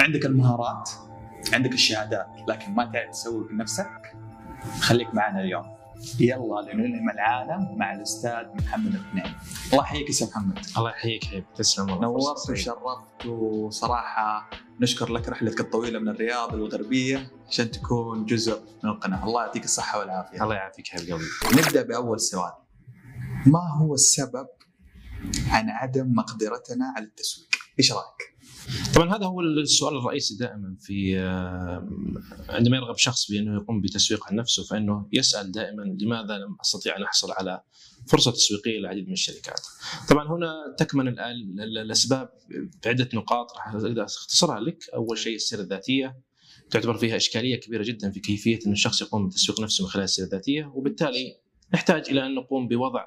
عندك المهارات عندك الشهادات لكن ما تعرف تسوق لنفسك خليك معنا اليوم. يلا لنلهم العالم مع الأستاذ محمد الأثنين. الله يحييك يا محمد. الله يحييك حبيبي. تسلم والله. نورت وشرفت وصراحة نشكر لك رحلتك الطويلة من الرياض للغربيه عشان تكون جزء من القناة. الله يعطيك الصحة والعافية. الله يعافيك حبيب قلبي نبدأ بأول سؤال. ما هو السبب عن عدم مقدرتنا على التسويق؟ إيش رأيك؟ طبعا هذا هو السؤال الرئيسي دائما في عندما يرغب شخص بأنه يقوم بتسويق عن نفسه فإنه يسأل دائما لماذا لم أستطيع أن أحصل على فرصة تسويقية للعديد من الشركات. طبعا هنا تكمن الأسباب بعدة نقاط راح أختصرها لك، أول شيء السيرة الذاتية. تعتبر فيها إشكالية كبيرة جدا في كيفية إن الشخص يقوم بتسويق نفسه من خلال السيرة الذاتية. وبالتالي نحتاج إلى أن نقوم بوضع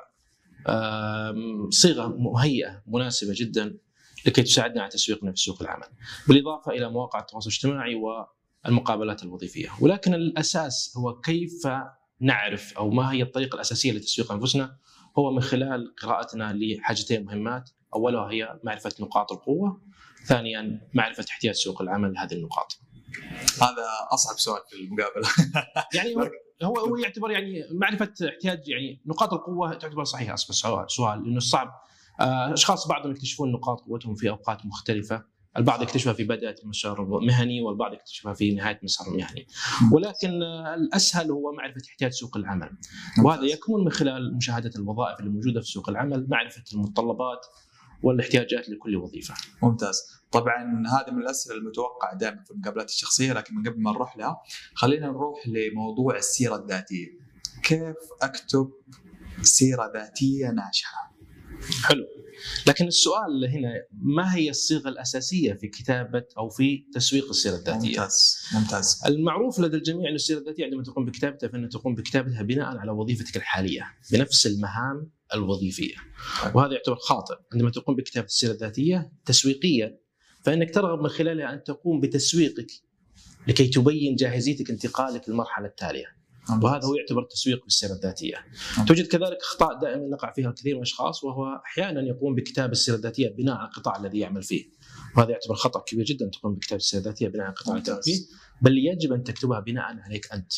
صيغة مهيئة مناسبة جدا لكي تساعدنا على تسويقنا في سوق العمل بالإضافة إلى مواقع التواصل الاجتماعي والمقابلات الوظيفية. ولكن الأساس هو كيف نعرف أو ما هي الطريقة الأساسية لتسويق أنفسنا؟ هو من خلال قراءتنا لحاجتين مهمات. أولها هي معرفة نقاط القوة. ثانيا معرفة احتياج سوق العمل لهذه النقاط. هذا أصعب سؤال في المقابلة. يعني هو هو يعتبر يعني معرفة احتياج يعني نقاط القوة تعتبر صحيحة. أصلا سؤال لأنه صعب. أشخاص بعضهم يكتشفون نقاط قوتهم في أوقات مختلفة البعض يكتشفها في بداية المسار المهني والبعض يكتشفها في نهاية المسار المهني ولكن الأسهل هو معرفة احتياج سوق العمل وهذا يكمن من خلال مشاهدة الوظائف اللي موجودة في سوق العمل معرفة المتطلبات والاحتياجات لكل وظيفة. ممتاز، طبعا هذه من الأسئلة المتوقعة دائما في المقابلات الشخصية لكن من قبل ما نروح لها خلينا نروح لموضوع السيرة الذاتية. كيف أكتب سيرة ذاتية ناجحة؟ حلو. لكن السؤال هنا ما هي الصيغة الأساسية في كتابة أو في تسويق السيرة الذاتية؟ ممتاز ممتاز. المعروف لدى الجميع أن السيرة الذاتية عندما تقوم بكتابتها فإنها تقوم بكتابتها بناء على وظيفتك الحالية بنفس المهام الوظيفية. وهذا يعتبر خاطئ. عندما تقوم بكتابة السيرة الذاتية تسويقيا فإنك ترغب من خلالها أن تقوم بتسويقك لكي تبين جاهزيتك انتقالك للمرحلة التالية. وهذا هو يعتبر تسويق بالسيرة الذاتية. توجد كذلك أخطاء دائما نقع فيها الكثير من الأشخاص وهو أحيانا يقوم بكتاب السيرة الذاتية بناء على القطاع الذي يعمل فيه. وهذا يعتبر خطأ كبير جدا تقوم بكتاب السيرة الذاتية بناء على القطاع الذي تعمل فيه، بل يجب أن تكتبها بناء عليك أنت.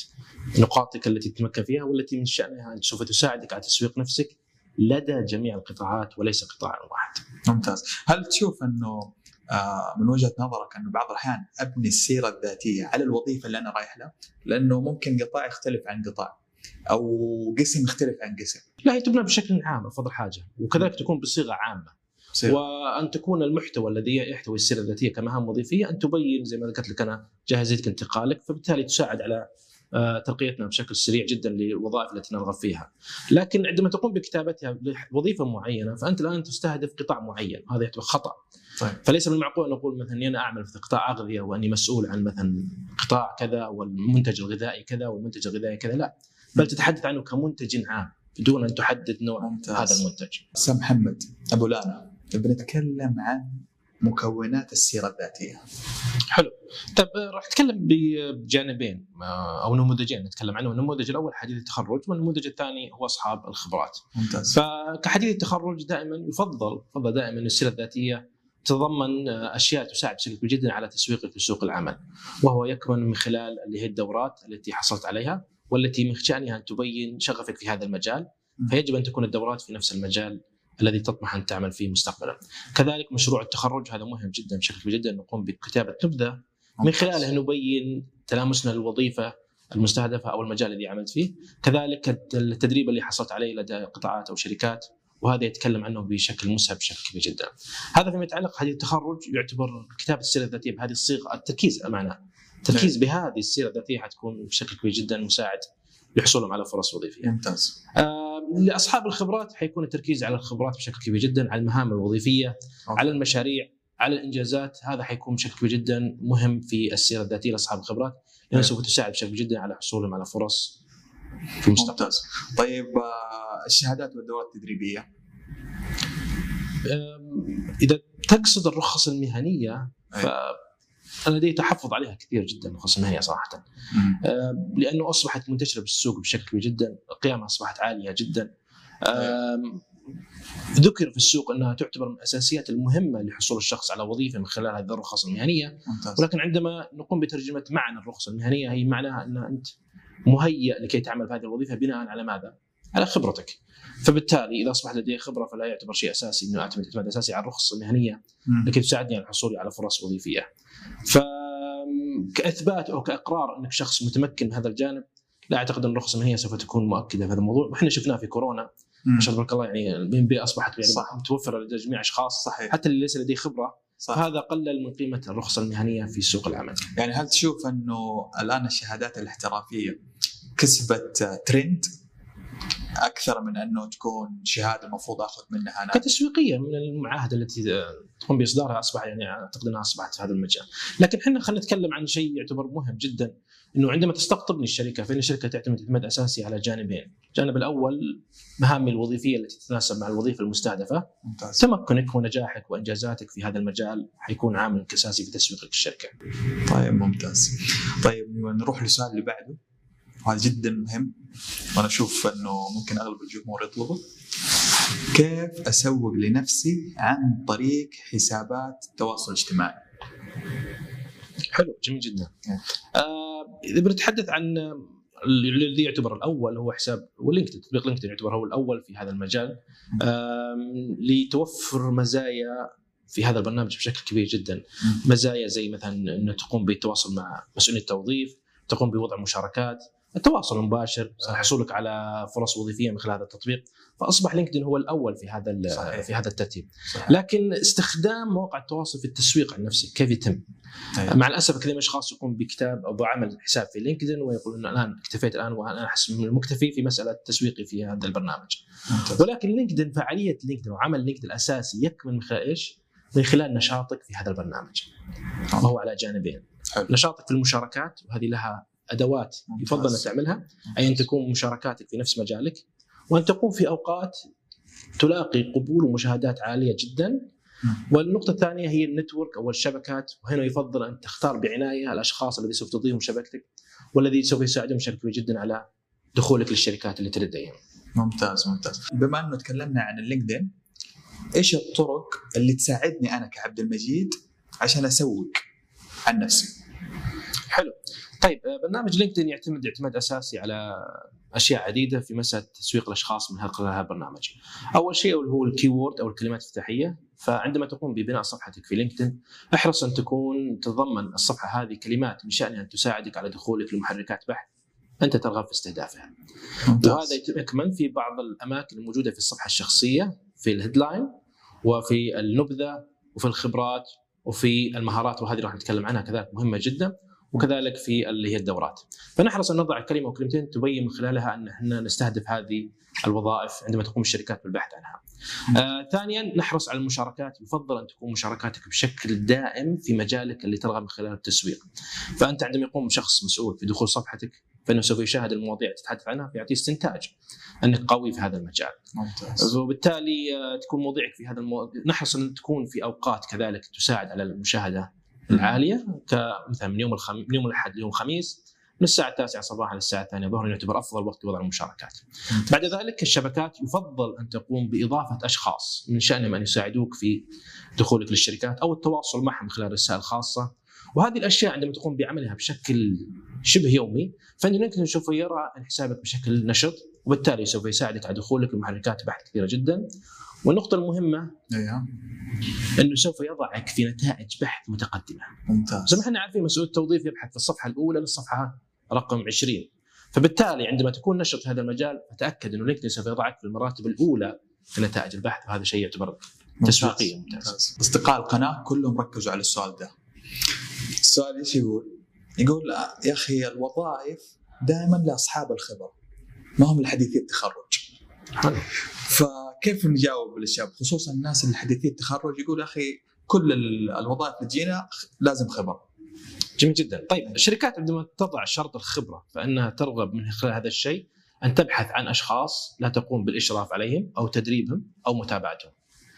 نقاطك التي تتمكن فيها والتي من شأنها أن سوف تساعدك على تسويق نفسك لدى جميع القطاعات وليس قطاع واحد. ممتاز، هل تشوف أنه من وجهة نظرك انه بعض الأحيان أبني السيرة الذاتية على الوظيفة اللي أنا رايح لها لأنه ممكن قطاع يختلف عن قطاع أو قسم يختلف عن قسم لا هي تبنى بشكل عام أفضل حاجة وكذلك تكون بصيغة عامة صيغة. وأن تكون المحتوى الذي يحتوي السيرة الذاتية كمهام وظيفية أن تبين زي ما ذكرت لك أنا جاهزيتك انتقالك فبالتالي تساعد على ترقيتنا بشكل سريع جدا للوظائف التي نرغب فيها. لكن عندما تقوم بكتابتها لوظيفة معينة فأنت الآن تستهدف قطاع معين، هذا يعتبر خطأ. طيب. فليس من المعقول أن نقول مثلا اني أنا أعمل في قطاع أغذية وأني مسؤول عن مثلا قطاع كذا والمنتج الغذائي كذا والمنتج الغذائي كذا لا بل تتحدث عنه كمنتج عام بدون أن تحدد نوع ممتاز. هذا المنتج. أستاذ محمد أبو لانا بنتكلم عن مكونات السيرة الذاتية. حلو طيب راح أتكلم بجانبين أو نموذجين نتكلم عنهم النموذج الأول حديث التخرج والنموذج الثاني هو أصحاب الخبرات ممتاز فكحديث التخرج دائما يفضل يفضل دائما السيرة الذاتية تتضمن أشياء تساعد بشكل جدا على تسويقك في سوق العمل وهو يكمن من خلال اللي هي الدورات التي حصلت عليها والتي من شانها أن تبين شغفك في هذا المجال. فيجب أن تكون الدورات في نفس المجال الذي تطمح أن تعمل فيه مستقبلا. كذلك مشروع التخرج هذا مهم جدا بشكل كبير جدا نقوم بكتابة نبذة. من خلالها نبين تلامسنا للوظيفه المستهدفة أو المجال الذي عملت فيه، كذلك التدريب اللي حصلت عليه لدى قطاعات أو شركات وهذا يتكلم عنه بشكل مسهب بشكل كبير جدا. هذا فيما يتعلق حديث التخرج يعتبر كتابة السيرة الذاتية بهذه الصيغه التركيز أمانة. التركيز بهذه السيرة الذاتية حتكون بشكل كبير جدا مساعد لحصولهم على فرص وظيفية. ممتاز. آه لأصحاب الخبرات حيكون التركيز على الخبرات بشكل كبير جدا، على المهام الوظيفية، أوكي. على المشاريع، على الإنجازات، هذا حيكون بشكل كبير جدا مهم في السيرة الذاتية لأصحاب الخبرات، لأنه سوف تساعد بشكل جدا على حصولهم على فرص في. ممتاز. طيب آه الشهادات والدورات التدريبية. إذا تقصد الرخص المهنية ف أنا لدي تحفظ عليها كثير جدا الرخص المهنية صراحة. لأنه أصبحت منتشرة بالسوق بشكل كبير جدا قيمها أصبحت عالية جدا. ذكر في السوق أنها تعتبر من الأساسيات المهمة لحصول الشخص على وظيفة من خلال هذه الرخص المهنية. ممتاز. ولكن عندما نقوم بترجمة معنى الرخصه المهنية هي معناها أن أنت مهيئ لكي تعمل في هذه الوظيفة بناء على ماذا؟ على خبرتك. فبالتالي إذا اصبح لدي خبرة فلا يعتبر شيء أساسي إنه اعتمد اعتماد أساسي على الرخصه المهنية. لكي تساعدني على الحصول على فرص وظيفية. ف كإثبات أو كإقرار أنك شخص متمكن من هذا الجانب لا أعتقد أن الرخصه المهنية سوف تكون مؤكدة في هذا الموضوع وإحنا شفناه في كورونا. ما شاء الله تبارك الله يعني ال PMP أصبحت يعني صح. متوفرة لدى جميع أشخاص صحيح حتى اللي ليس لديه خبرة صح. فهذا قلل من قيمة الرخصة المهنية في سوق العمل. يعني هل تشوف أنه الآن الشهادات الاحترافية كسبت ترند أكثر من أنه تكون شهادة المفروض آخذ منها؟ أنا كتسويقية من المعاهده التي تقوم بإصدارها أصبح يعني أعتقد أنها أصبحت في هذا المجال، لكن إحنا خلينا نتكلم عن شيء يعتبر مهم جدا. إنه عندما تستقطبني الشركة فإن الشركة تعتمد اعتماد أساسي على جانبين، الجانب الأول مهامي الوظيفية التي تتناسب مع الوظيفة المستهدفة، ممتاز. تمكنك ونجاحك وإنجازاتك في هذا المجال حيكون عامل اساسي في تسويقك الشركة. طيب ممتاز. طيب نروح للسؤال اللي بعده. وهذا جدا مهم وأنا أشوف إنه ممكن أغلب الجمهور يطلبه. كيف أسوق لنفسي عن طريق حسابات التواصل الاجتماعي؟ حلو جميل جدا. نعم. آه إذا بنتحدث عن الذي يعتبر الأول هو حساب ولينكدين تطبيق لينكدين يعتبر هو الأول في هذا المجال. لتوفر مزايا في هذا البرنامج بشكل كبير جدا. مزايا زي مثلا إنه تقوم بالتواصل مع مسؤولين التوظيف تقوم بوضع مشاركات. التواصل المباشر. حصولك على فرص وظيفية من خلال هذا التطبيق. فأصبح لينكدين هو الأول في هذا صحيح. في هذا الترتيب صحيح. لكن استخدام مواقع التواصل في التسويق عن نفسه كيف يتم طيب. مع الأسف كثير من الأشخاص يقوم بكتاب أو بعمل حساب في LinkedIn ويقول انه الآن اكتفيت الآن وأنا أحس مكتفي في مسألة تسويقي في هذا البرنامج ممتاز. ولكن LinkedIn فعالية LinkedIn وعمل LinkedIn الأساسي يكمن من خلال إيش؟ من خلال نشاطك في هذا البرنامج وهو على جانبين حلو. نشاطك في المشاركات وهذه لها أدوات. يفضل انك تعملها أي أن تكون مشاركاتك في نفس مجالك وأن تقوم في أوقات تلاقي قبول ومشاهدات عالية جدا. والنقطة الثانية هي ال network أو الشبكات. وهنا يفضل أن تختار بعناية الأشخاص الذي سوف تضيفهم شبكتك والذي سوف يساعدهم بشكل كبير جدا على دخولك للشركات اللي لديهم. ممتاز ممتاز. بما انه تكلمنا عن ال LinkedIn إيش الطرق اللي تساعدني أنا كعبد المجيد عشان أسوق عن نفسي؟ حلو. طيب آه، برنامج LinkedIn يعتمد اعتماد أساسي على أشياء عديدة في مسألة تسويق الأشخاص من خلال هذا البرنامج. أول شيء هو ال keyword أو الكلمات الافتتاحيه، فعندما تقوم ببناء صفحتك في LinkedIn احرص أن تكون تتضمن الصفحة هذه كلمات من شأنها أن تساعدك على دخولك لمحركات بحث أنت ترغب في استهدافها. وهذا يتم يكمن في بعض الأماكن الموجودة في الصفحة الشخصية في ال headline وفي النبذة وفي الخبرات وفي المهارات وهذه راح نتكلم عنها كذلك مهمة جدا وكذلك في اللي هي الدورات. فنحرص أن نضع كلمة وكلمتين تبين من خلالها أن إحنا نستهدف هذه الوظائف عندما تقوم الشركات بالبحث عنها. آه، ثانيا نحرص على المشاركات يفضل أن تكون مشاركاتك بشكل دائم في مجالك اللي ترغب من خلال التسويق. فأنت عندما يقوم شخص مسؤول في دخول صفحتك فإنه سوف يشاهد المواضيع تتحدث عنها فيعطيه استنتاج أنك قوي في هذا المجال. ممتاز وبالتالي آه، تكون مواضيعك في هذا المو... نحرص أن تكون في أوقات كذلك تساعد على المشاهدة العاليه كمثلا من يوم الخم... من يوم الأحد ليوم الخميس من الساعة التاسعة صباحا للساعة الثانية ظهرا يعتبر أفضل وقت لوضع المشاركات. بعد ذلك الشبكات يفضل أن تقوم بإضافة أشخاص من شأنهم أن يساعدوك في دخولك للشركات أو التواصل معهم من خلال رسائل خاصة. وهذه الأشياء عندما تقوم بعملها بشكل شبه يومي فان سوف يرى حسابك بشكل نشط وبالتالي سوف يساعدك على دخولك لمحركات بحث كثيرة جدا. والنقطة المهمة أيوه إنه سوف يضعك في نتائج بحث متقدمة. ممتاز زي ما إحنا عارفين مسؤول التوظيف يبحث في الصفحة الأولى للصفحة رقم 20 فبالتالي عندما تكون نشط في هذا المجال فتأكد إنه لينكدين سوف يضعك في المراتب الأولى في نتائج البحث وهذا شيء يعتبر تسويقيا ممتاز. ممتاز أصدقاء القناة كلهم ركزوا على السؤال ده السؤال إيش يقول؟ يقول يا أخي الوظائف دائما لأصحاب الخبرة ما هم لحديثي التخرج حلو. فكيف نجاوب للشباب خصوصا الناس اللي حديثي التخرج يقول أخي كل ال- الوظائف اللي تجينا لازم خبرة. جميل جدا. طيب الشركات عندما تضع شرط الخبرة فإنها ترغب من خلال هذا الشيء أن تبحث عن أشخاص لا تقوم بالإشراف عليهم أو تدريبهم أو متابعتهم.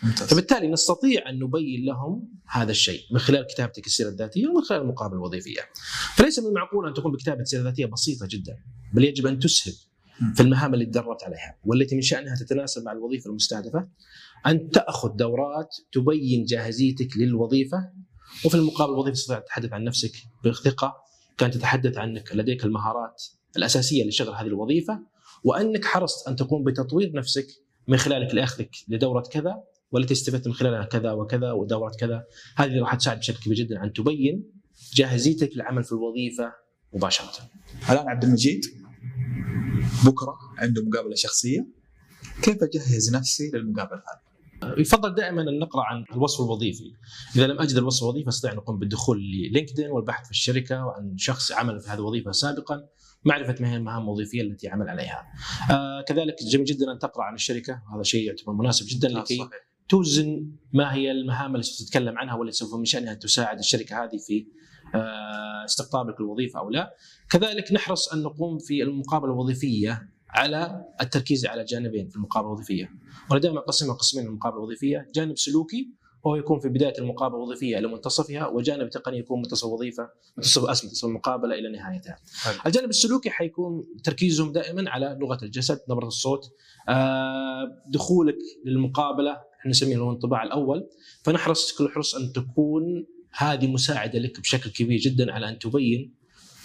ممتاز. فبالتالي نستطيع أن نبين لهم هذا الشيء من خلال كتابتك السيرة الذاتية ومن خلال المقابله الوظيفيه. فليس من المعقول أن تقوم بكتابة سيره ذاتيه بسيطة جدا بل يجب أن تسهل في المهام اللي تدربت عليها والتي من شأنها تتناسب مع الوظيفة المستهدفة أن تأخذ دورات تبين جاهزيتك للوظيفة وفي المقابل الوظيفة تستطيع تتحدث عن نفسك بثقة كانت تتحدث عنك لديك المهارات الأساسية لشغل هذه الوظيفة وأنك حرصت أن تقوم بتطوير نفسك من خلالك لأخذك لدورة كذا والتي استفدت من خلالها كذا وكذا ودورة كذا. هذه راح تساعد بشكل كبير جدا أن تبين جاهزيتك للعمل في الوظيفة مباشرة. الآن عبد المجيد. بكرة عنده مقابلة شخصية كيف أجهز نفسي للمقابلة هذه؟ يفضل دائما أن نقرأ عن الوصف الوظيفي، إذا لم أجد الوصف الوظيفي أستطيع أن أقوم بالدخول للينكدين والبحث في الشركة وعن شخص عمل في هذه الوظيفة سابقا، معرفة ما هي المهام الوظيفية التي عمل عليها. آه كذلك جميل جدا أن تقرأ عن الشركة، هذا شيء يعتبر مناسب جدا لكي صحيح. توزن ما هي المهام التي تتكلم عنها والتي سوف من شأنها ان تساعد الشركة هذه في استقطابك للوظيفه أو لا. كذلك نحرص أن نقوم في المقابلة الوظيفية على التركيز على جانبين في المقابلة الوظيفية. وأنا دائما أقسمها قسمين المقابلة الوظيفية، جانب سلوكي وهو يكون في بداية المقابلة الوظيفية إلى منتصفها وجانب تقني يكون منتصف الوظيفه منتصف اسف منتصف المقابلة إلى نهايتها. حلو. الجانب السلوكي حيكون تركيزهم دائما على لغة الجسد، نبرة الصوت، آه، دخولك للمقابلة إحنا نسميه الانطباع الأول فنحرص كل حرص أن تكون هذه مساعدة لك بشكل كبير جدا على أن تبين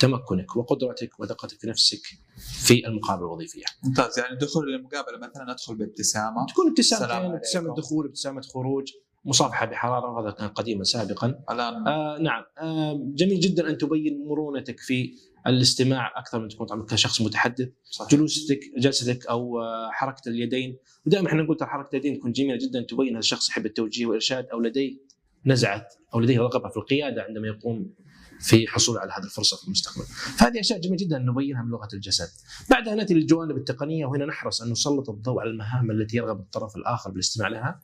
تمكنك وقدرتك ودقتك في نفسك في المقابلة الوظيفية. ممتاز. يعني الدخول للمقابله مثلا أدخل بابتسامة. تكون ابتسامتين عليكم. ابتسامة دخول ابتسامة خروج مصافحة بحرارة وهذا كان قديما سابقا. الآن آه نعم. آه جميل جدا أن تبين مرونتك في الاستماع أكثر من تكون طبعاً كشخص متحدث. صحيح. جلوستك جلستك أو آه، حركه اليدين. ودائما إحنا نقول ترى حركة اليدين تكون جميلة جدا تبين هذا الشخص يحب التوجيه والإرشاد أو لديه. نزعه أو لديه رغبة في القيادة عندما يقوم في حصول على هذه الفرصة في المستقبل. فهذه أشياء جميلة جدا أن نبينها من لغة الجسد. بعدها نأتي للجوانب التقنية وهنا نحرص أن نسلط الضوء على المهام التي يرغب الطرف الآخر بالاستماع لها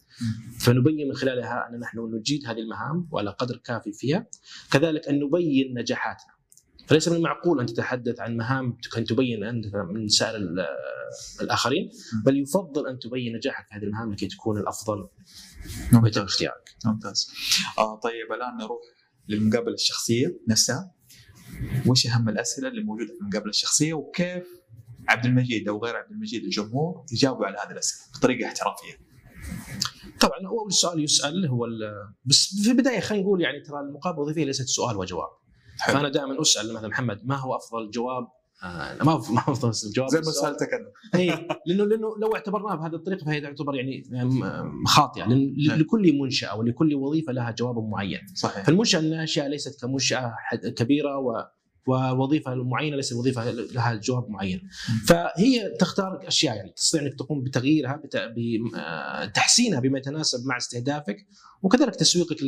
فنبين من خلالها أن نحن نجيد هذه المهام وعلى قدر كافي فيها كذلك أن نبين نجاحاتنا فليس من المعقول أن تتحدث عن مهام كان تبين انت من سائر ال- الآخرين بل يفضل أن تبين نجاحك في هذه المهام لكي تكون الأفضل ويتم اختيارك. ممتاز. آه طيب الآن نروح للمقابلة الشخصية نفسها. وش أهم الأسئلة اللي موجودة في المقابلة الشخصية؟ وكيف عبد المجيد أو غير عبد المجيد الجمهور يجاوبوا على هذه الأسئلة بطريقة احترافية؟ طبعا أول سؤال يسأل هو بس في البداية خلينا نقول يعني ترى المقابلة الوظيفية ليست سؤال وجواب. حلو. فأنا دائما أسأل مثلا محمد ما هو أفضل جواب آه ما هو ما أفضل جواب زي ما. سألتك أنا إي لأنه لأنه لو اعتبرناها بهذه الطريقة فهي تعتبر يعني خاطئة لأن نعم. لكل منشأة ولكل وظيفة لها جواب معين صحيح فالمنشأة الناشئه ليست كمنشأة كبيرة و ووظيفة معينة ليست وظيفه لها جواب معين فهي تختار أشياء يعني تستطيع إنك تقوم بتغييرها بت- بتحسينها بما يتناسب مع استهدافك وكذلك تسويقك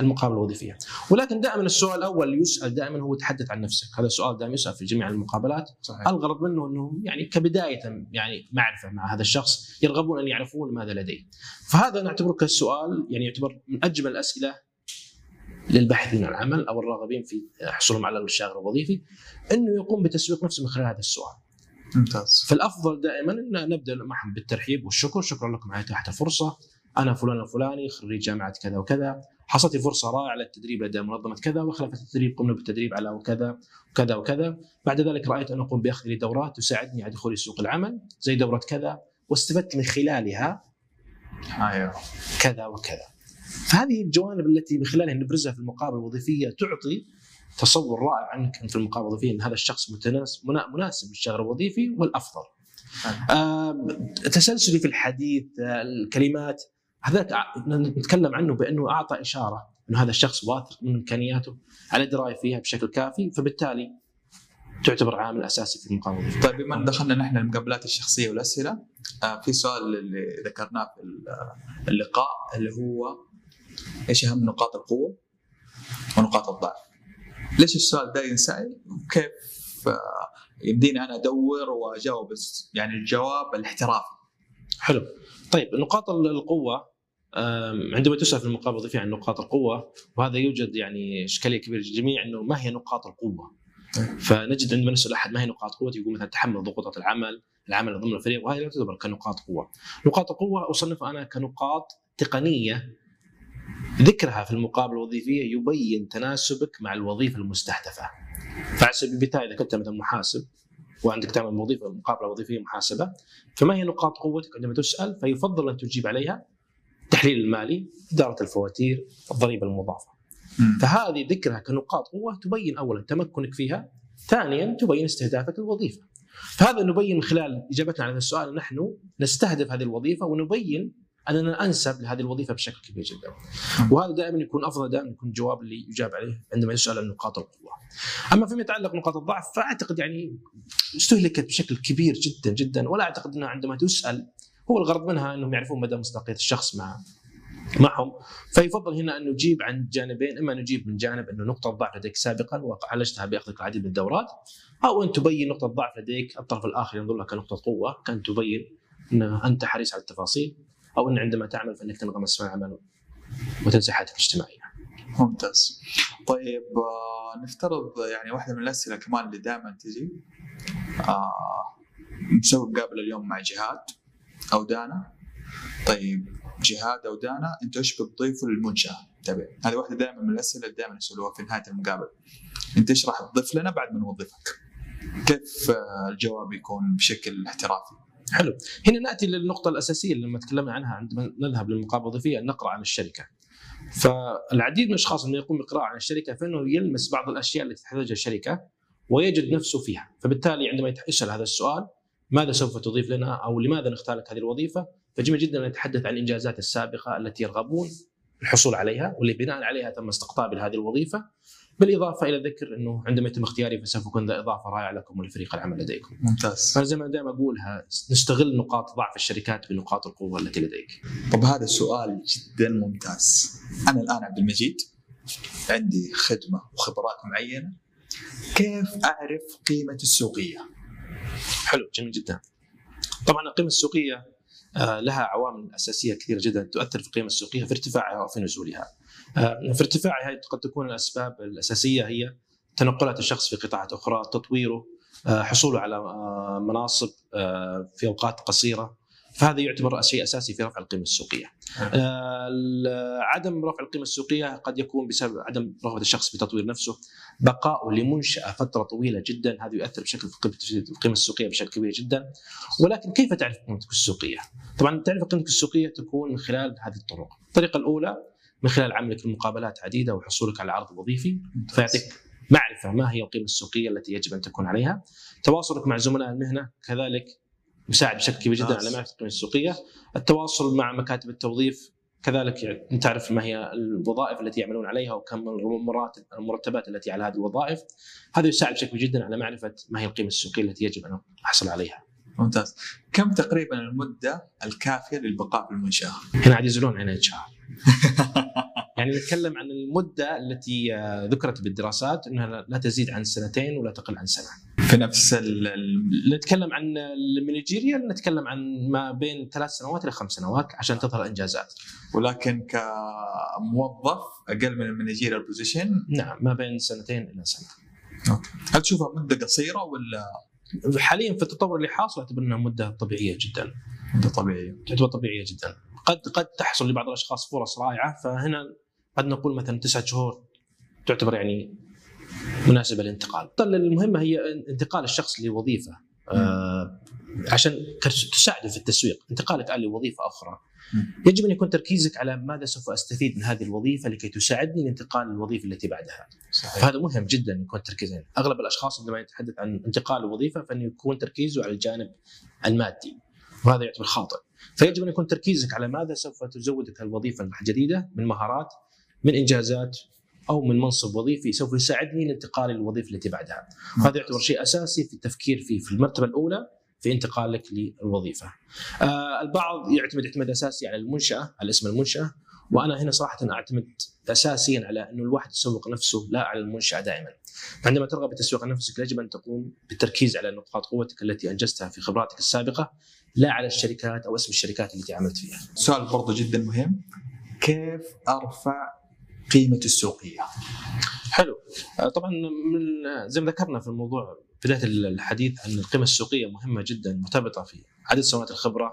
للمقابله الوظيفية. ولكن دائما السؤال الأول اللي يسأل دائما هو تحدث عن نفسك هذا السؤال دائما يسأل في جميع المقابلات. صحيح. الغرض منه إنه يعني كبداية يعني معرفة مع هذا الشخص يرغبون أن يعرفون ماذا لديه. فهذا نعتبره كالسؤال يعني يعتبر من أجمل الأسئلة للباحثين عن العمل أو الراغبين في حصولهم على الشاغر الوظيفي إنه يقوم بتسويق نفسه من خلال هذا السؤال. ممتاز. فالأفضل دائما إن نبدأ معهم بالترحيب والشكر، شكرا لكم على إتاحة الفرصة. أنا فلان الفلاني خريج جامعة كذا وكذا، حصلت فرصة رائعة للتدريب لدى منظمة كذا وخلفت التدريب قمنا بالتدريب على وكذا وكذا وكذا، بعد ذلك رأيت أن أقوم بأخذ لي دورات تساعدني على دخولي سوق العمل زي دورة كذا واستفدت من خلالها أيوه كذا وكذا. فهذه الجوانب التي من خلالها نبرزها في المقابله الوظيفية تعطي تصور رائع عنك في المقابله الوظيفية أن هذا الشخص متناسب منا- مناسب للشغل الوظيفي والأفضل. آه، تسلسلي في الحديث آه، الكلمات هذاك ع- نتكلم عنه بأنه أعطى إشارة أنه هذا الشخص واثق من إمكانياته على دراية فيها بشكل كافي فبالتالي تعتبر عامل أساسي في الوظيفيه. طيب بما دخلنا نحن المقابلات الشخصية والأسئلة آه في سؤال اللي ذكرناه في ال- اللقاء اللي هو إيش أهم نقاط القوة ونقاط الضعف؟ ليش السؤال ده ينسأل؟ وكيف آه يمديني أنا أدور وأجاوب يعني الجواب الاحترافي حلو طيب نقاط القوة عندما تسال في المقابله الوظيفيه عن نقاط القوة وهذا يوجد يعني إشكالية كبيرة للجميع إنه ما هي نقاط القوة؟ فنجد عندما نسال أحد ما هي نقاط قوتي يقول مثلا تحمل ضغوطات العمل، العمل ضمن الفريق وهذه لا تعتبر كنقاط قوة. نقاط القوة اصنفها أنا كنقاط تقنية ذكرها في المقابلة الوظيفية يبين تناسبك مع الوظيفة المستهدفة. فعلى سبيل المثال إذا كنت مثلا محاسب وعندك تعمل وظيفة مقابلة وظيفية محاسبة فما هي نقاط قوتك عندما تسأل فيفضل أن تجيب عليها التحليل المالي، إدارة الفواتير، الضريبة المضافة. مم. فهذه ذكرها كنقاط قوه تبين اولا تمكنك فيها، ثانيا تبين استهدافك للوظيفة. فهذا نبين من خلال إجابتنا على هذا السؤال نحن نستهدف هذه الوظيفة ونبين أننا أنسب لهذه الوظيفة بشكل كبير جدا. وهذا دائما يكون أفضل دائما يكون الجواب اللي يجاب عليه عندما يسأل عن نقاط القوة. أما فيما يتعلق بنقاط الضعف فأعتقد يعني استهلكت بشكل كبير جدا جدا ولا أعتقد أنها عندما تسأل هو الغرض منها إنهم يعرفون مدى مصداقية الشخص مع معهم. فيفضل هنا أن نجيب عن جانبين إما نجيب من جانب أنه نقطة ضعف لديك سابقا وعالجتها بأخذك العديد من الدورات أو أن تبين نقطة ضعف لديك الطرف الآخر ينظر لها كنقطة قوة كأن تبين أن أنت حريص على التفاصيل أو أن عندما تعمل فإنك تنغمس في العمل وتنسى حياتك الاجتماعية. ممتاز. طيب آه، نفترض يعني واحدة من الأسئلة كمان اللي دائما تجي. آه مسوي مقابله اليوم مع جهاد. أو دانا. طيب جهاد أو دانا أنتوا إيش بتضيفوا للمنشأة؟ تبع هذه واحدة دائما من الأسئلة اللي دائما يسألوها في نهاية المقابلة. أنت إيش راح تضيف لنا بعد ما نوظفك؟ كيف آه، الجواب يكون بشكل احترافي؟ حلو. هنا نأتي للنقطة الأساسية اللي لما تكلمنا عنها عندما نذهب للمقابلة الوظيفيه نقرأ عن الشركة. فالعديد من الأشخاص لما يقوم بقراءة عن الشركة فإنه يلمس بعض الأشياء التي تحتاجها الشركة ويجد نفسه فيها. فبالتالي عندما يسأل هذا السؤال ماذا سوف تضيف لنا أو لماذا نختار لك هذه الوظيفة؟ فجميل جدا أن نتحدث عن الإنجازات السابقة التي يرغبون الحصول عليها واللي بناء عليها تم استقطابي لهذه الوظيفة. بالإضافة إلى ذكر أنه عندما يتم اختياري فسوف يكون ذا إضافة رائعة لكم ولفريق العمل لديكم. ممتاز. فانا زي ما دائما أقولها نستغل نقاط ضعف الشركات بنقاط القوة التي لديك. طب هذا سؤال جدا ممتاز. أنا الآن عبد المجيد عندي خدمة وخبرات معينة. كيف أعرف قيمة السوقية؟ حلو جميل جدا. طبعا القيمة السوقية آه، لها عوامل أساسية كثيرة جدا تؤثر في القيمة السوقية في ارتفاعها وفي نزولها. آه، في ارتفاعها قد تكون الأسباب الأساسية هي تنقلات الشخص في قطاعات أخرى، تطويره، آه، حصوله على مناصب في أوقات قصيرة، فهذا يعتبر شيء أساسي في رفع القيمة السوقية. آه، ال- عدم رفع القيمة السوقية قد يكون بسبب عدم رغبة الشخص في تطوير نفسه، بقائه لمنشأة فترة طويلة جدا هذا يؤثر بشكل في القيمة السوقية بشكل كبير جدا. ولكن كيف تعرف قيمتك السوقية؟ طبعا تعرف قيمتك السوقية تكون من خلال هذه الطرق. الطريقة الأولى من خلال عملك في مقابلات عديدة وحصولك على عرض وظيفي فيعطيك معرفة ما هي القيمة السوقية التي يجب أن تكون عليها تواصلك مع زملاء المهنة كذلك يساعد بشكل كبير جدا ممتاز. على معرفة القيمه السوقية. التواصل مع مكاتب التوظيف كذلك يعني تعرف ما هي الوظائف التي يعملون عليها وكم المرتبات التي على هذه الوظائف. هذا يساعد بشكل كبير جدا على معرفة ما هي القيمة السوقية التي يجب أن أحصل عليها. ممتاز. كم تقريبا المدة الكافية للبقاء في المنشأة؟ هنا عاد يزولون عن اتش يعني نتكلم عن المدة التي آه، ذكرت بالدراسات إنها لا- لا تزيد عن سنتين ولا تقل عن سنة. في نفس نتكلم عن ال managerial نتكلم عن ما بين ثلاث سنوات إلى خمس سنوات عشان تظهر انجازات. ولكن كموظف أقل من ال managerial position نعم ما بين سنتين إلى سنة. هل تشوفها مدة قصيرة ولا حاليا في التطور اللي حاصل اعتبر إنها مدة طبيعية جدا. مدة طبيعية؟ تعتبر طبيعية جدا. قد قد تحصل لبعض الأشخاص فرص رائعة فهنا قد نقول مثلا تسعة شهور تعتبر يعني مناسبة للانتقال. المهمة هي انتقال الشخص لوظيفة آه عشان تساعده في التسويق، انتقالك الان لوظيفه أخرى. يجب أن يكون تركيزك على ماذا سوف أستفيد من هذه الوظيفة لكي تساعدني لانتقال للوظيفه التي بعدها. صحيح فهذا مهم جدا يكون تركيزين، أغلب الأشخاص عندما يتحدث عن انتقال الوظيفه فانه يكون تركيزه على الجانب المادي وهذا يعتبر خاطئ. فيجب أن يكون تركيزك على ماذا سوف تزودك الوظيفة الجديدة من مهارات من إنجازات أو من منصب وظيفي سوف يساعدني لانتقالي للوظيفه التي بعدها. وهذا يعتبر شيء أساسي في التفكير فيه في المرتبة الأولى في انتقالك للوظيفة. آه البعض يعتمد اعتماد أساسي على المنشأة على اسم المنشأة وأنا هنا صراحة أعتمد اساسيا على انه الواحد يسوق نفسه لا على المنشأة دائما. عندما ترغب بتسويق نفسك يجب أن تقوم بالتركيز على نقاط قوتك التي أنجزتها في خبراتك السابقة لا على الشركات أو اسم الشركات التي عملت فيها. سؤال برضه جدا مهم كيف أرفع قيمة السوقيه؟ حلو آه، طبعا من زي ما ذكرنا في الموضوع بداية الحديث عن القيمة السوقية مهمة جدا مرتبطة في عدد سنوات الخبرة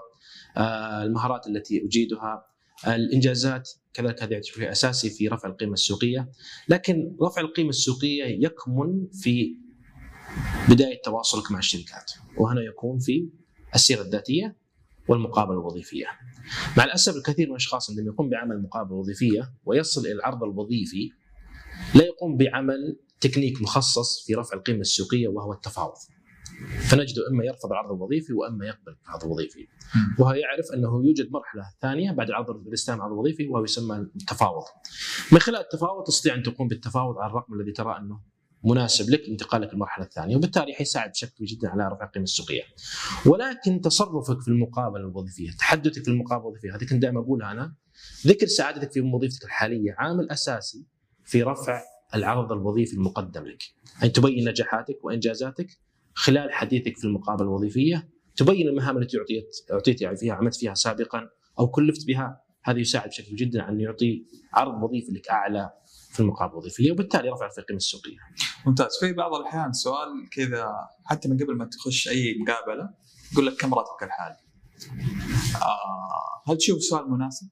آه، المهارات التي أجيدها آه، الإنجازات كذلك هذا يعتبر أساسي في رفع القيمة السوقية لكن رفع القيمة السوقية يكمن في بداية تواصلك مع الشركات وهنا يكون في السيرة الذاتية والمقابلة الوظيفية. مع الأسف الكثير من الأشخاص عندما يقوم بعمل مقابلة وظيفية ويصل إلى العرض الوظيفي لا يقوم بعمل تكنيك مخصص في رفع القيمة السوقية وهو التفاوض. فنجده إما يرفض العرض الوظيفي وإما يقبل العرض الوظيفي. وهو يعرف أنه يوجد مرحلة ثانية بعد العرض الاستلام العرض الوظيفي وهو يسمى التفاوض. من خلال التفاوض تستطيع أن تقوم بالتفاوض على الرقم الذي ترى أنه مناسب لك لانتقالك للمرحلة الثانية وبالتالي حيساعد بشكل جدا على رفع القيمه السوقية. ولكن تصرفك في المقابلة الوظيفية، تحدثك في المقابلة الوظيفية، هذه كنت دائما أقولها أنا ذكر سعادتك في وظيفتك الحالية عامل أساسي في رفع العرض الوظيفي المقدم لك. ان تبين نجاحاتك وإنجازاتك خلال حديثك في المقابلة الوظيفية، تبين المهام التي اعطيت أعطيت يعني فيها عملت فيها سابقا أو كلفت بها، هذا يساعد بشكل جدا أن يعطي عرض وظيفي لك أعلى في المقابله الوظيفية وبالتالي رفع في القيمه السوقية. ممتاز في بعض الأحيان سؤال كذا حتى من قبل ما تخش أي مقابلة يقول لك كم راتبك الحالي؟ آه هل تشوف سؤال مناسب؟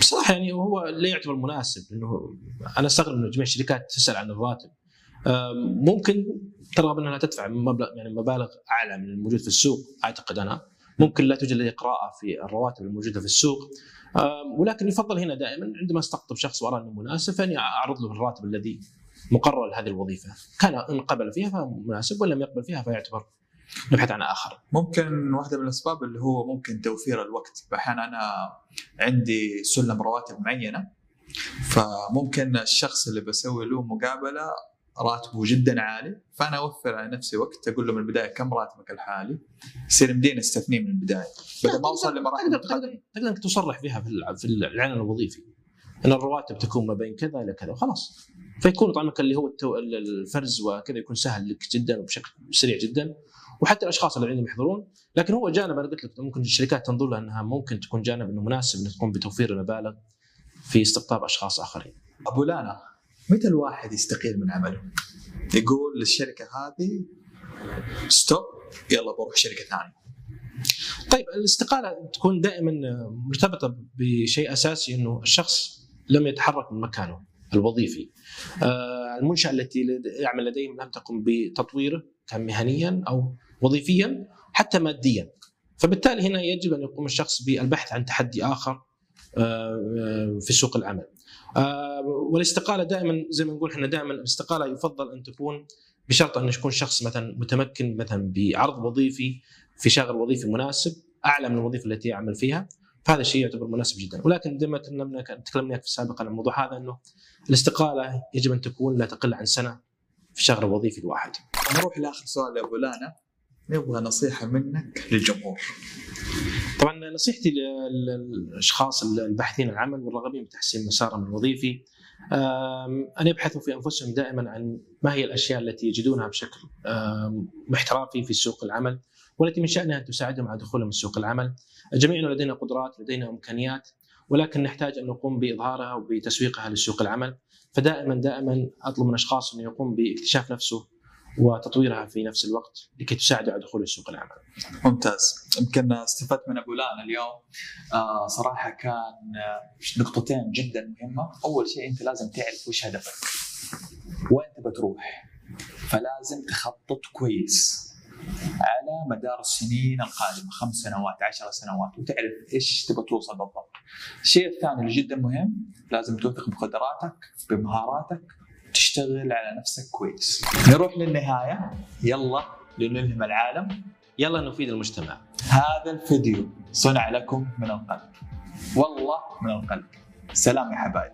بصراحة يعني هو لا يعتبر مناسب انه أنا أستغرب إنه جميع الشركات تسأل عن الراتب ممكن ترغب انها تدفع مبلغ يعني مبالغ أعلى من الموجود في السوق أعتقد أنا ممكن لا توجد لدي قراءه في الرواتب الموجودة في السوق. ولكن يفضل هنا دائما عندما استقطب شخص وأرى أنه مناسب فاني أعرض له الراتب الذي مقرر لهذه الوظيفة. كان إن قبل فيها فهو مناسب وإن لم يقبل فيها فيعتبر نبحث عن آخر. ممكن واحدة من الأسباب اللي هو ممكن توفير الوقت. أحيانا أنا عندي سلم رواتب معينة فممكن الشخص اللي بسوي له مقابلة راتبه جدا عالي. فأنا أوفر على نفسي وقت أقول له من البداية كم راتبك الحالي؟ يصير يمديني استثنية من البداية. بدل ما أوصل لمراحل تقدر تقدر تقدر أنك تصرح بها في في الاعلان الوظيفي. إن الرواتب تكون ما بين كذا إلى كذا وخلاص. فيكون طعمك اللي هو الفرز وكذا يكون سهل لك جدا وبشكل سريع جدا. وحتى الأشخاص اللي عندهم يحضرون. لكن هو جانب أنا قلت لك ممكن الشركات تنظر لها إنها ممكن تكون جانب إنه مناسب انك تقوم بتوفير المبالغ في استقطاب أشخاص آخرين. أبو لانا متى الواحد يستقيل من عمله؟ يقول للشركة هذه ستوب يلا بروح شركة ثانية. طيب الاستقالة تكون دائما مرتبطة بشيء أساسي إنه الشخص لم يتحرك من مكانه الوظيفي. المنشأة التي يعمل لديهم لم تقم بتطويره كان مهنيا أو وظيفيا حتى ماديا. فبالتالي هنا يجب أن يقوم الشخص بالبحث عن تحدي آخر في سوق العمل. والاستقالة دائما زي ما نقول إحنا دائما الاستقالة يفضل أن تكون بشرط أن يكون شخص مثلا متمكن مثلا بعرض وظيفي في شغل وظيفي مناسب أعلى من الوظيفة التي يعمل فيها. فهذا الشيء يعتبر مناسب جدا. ولكن زي ما تكلمنا تكلمنا في سابقا عن الموضوع هذا إنه الاستقالة يجب أن تكون لا تقل عن سنة في شغل وظيفي الواحد. نروح لآخر سؤال يا أبو لانا. نبغى نصيحة منك للجمهور. طبعا نصيحتي للأشخاص الباحثين عن العمل والراغبين بتحسين مسارهم الوظيفي أن يبحثوا في أنفسهم دائما عن ما هي الأشياء التي يجدونها بشكل احترافي في سوق العمل والتي من شأنها أن تساعدهم على دخولهم سوق العمل. جميعنا لدينا قدرات، لدينا إمكانيات ولكن نحتاج أن نقوم بإظهارها وبتسويقها لسوق العمل، فدائما دائما أطلب من أشخاص انه يقوم باكتشاف نفسه وتطويرها في نفس الوقت لكي تساعده على دخول سوق العمل. ممتاز، يمكن استفدت من أبو لانا اليوم. آه صراحة كان نقطتين جدا مهمة، أول شيء أنت لازم تعرف وش هدفك. وين تبى تروح؟ فلازم تخطط كويس على مدار السنين القادمة خمس سنوات عشر سنوات وتعرف إيش تبى توصل بالضبط. الشيء الثاني اللي جدا مهم لازم توثق بقدراتك بمهاراتك تشتغل على نفسك كويس. نروح للنهاية يلا لنلهم العالم يلا نفيد المجتمع. هذا الفيديو صنع لكم من القلب. والله من القلب. سلام يا حبايب.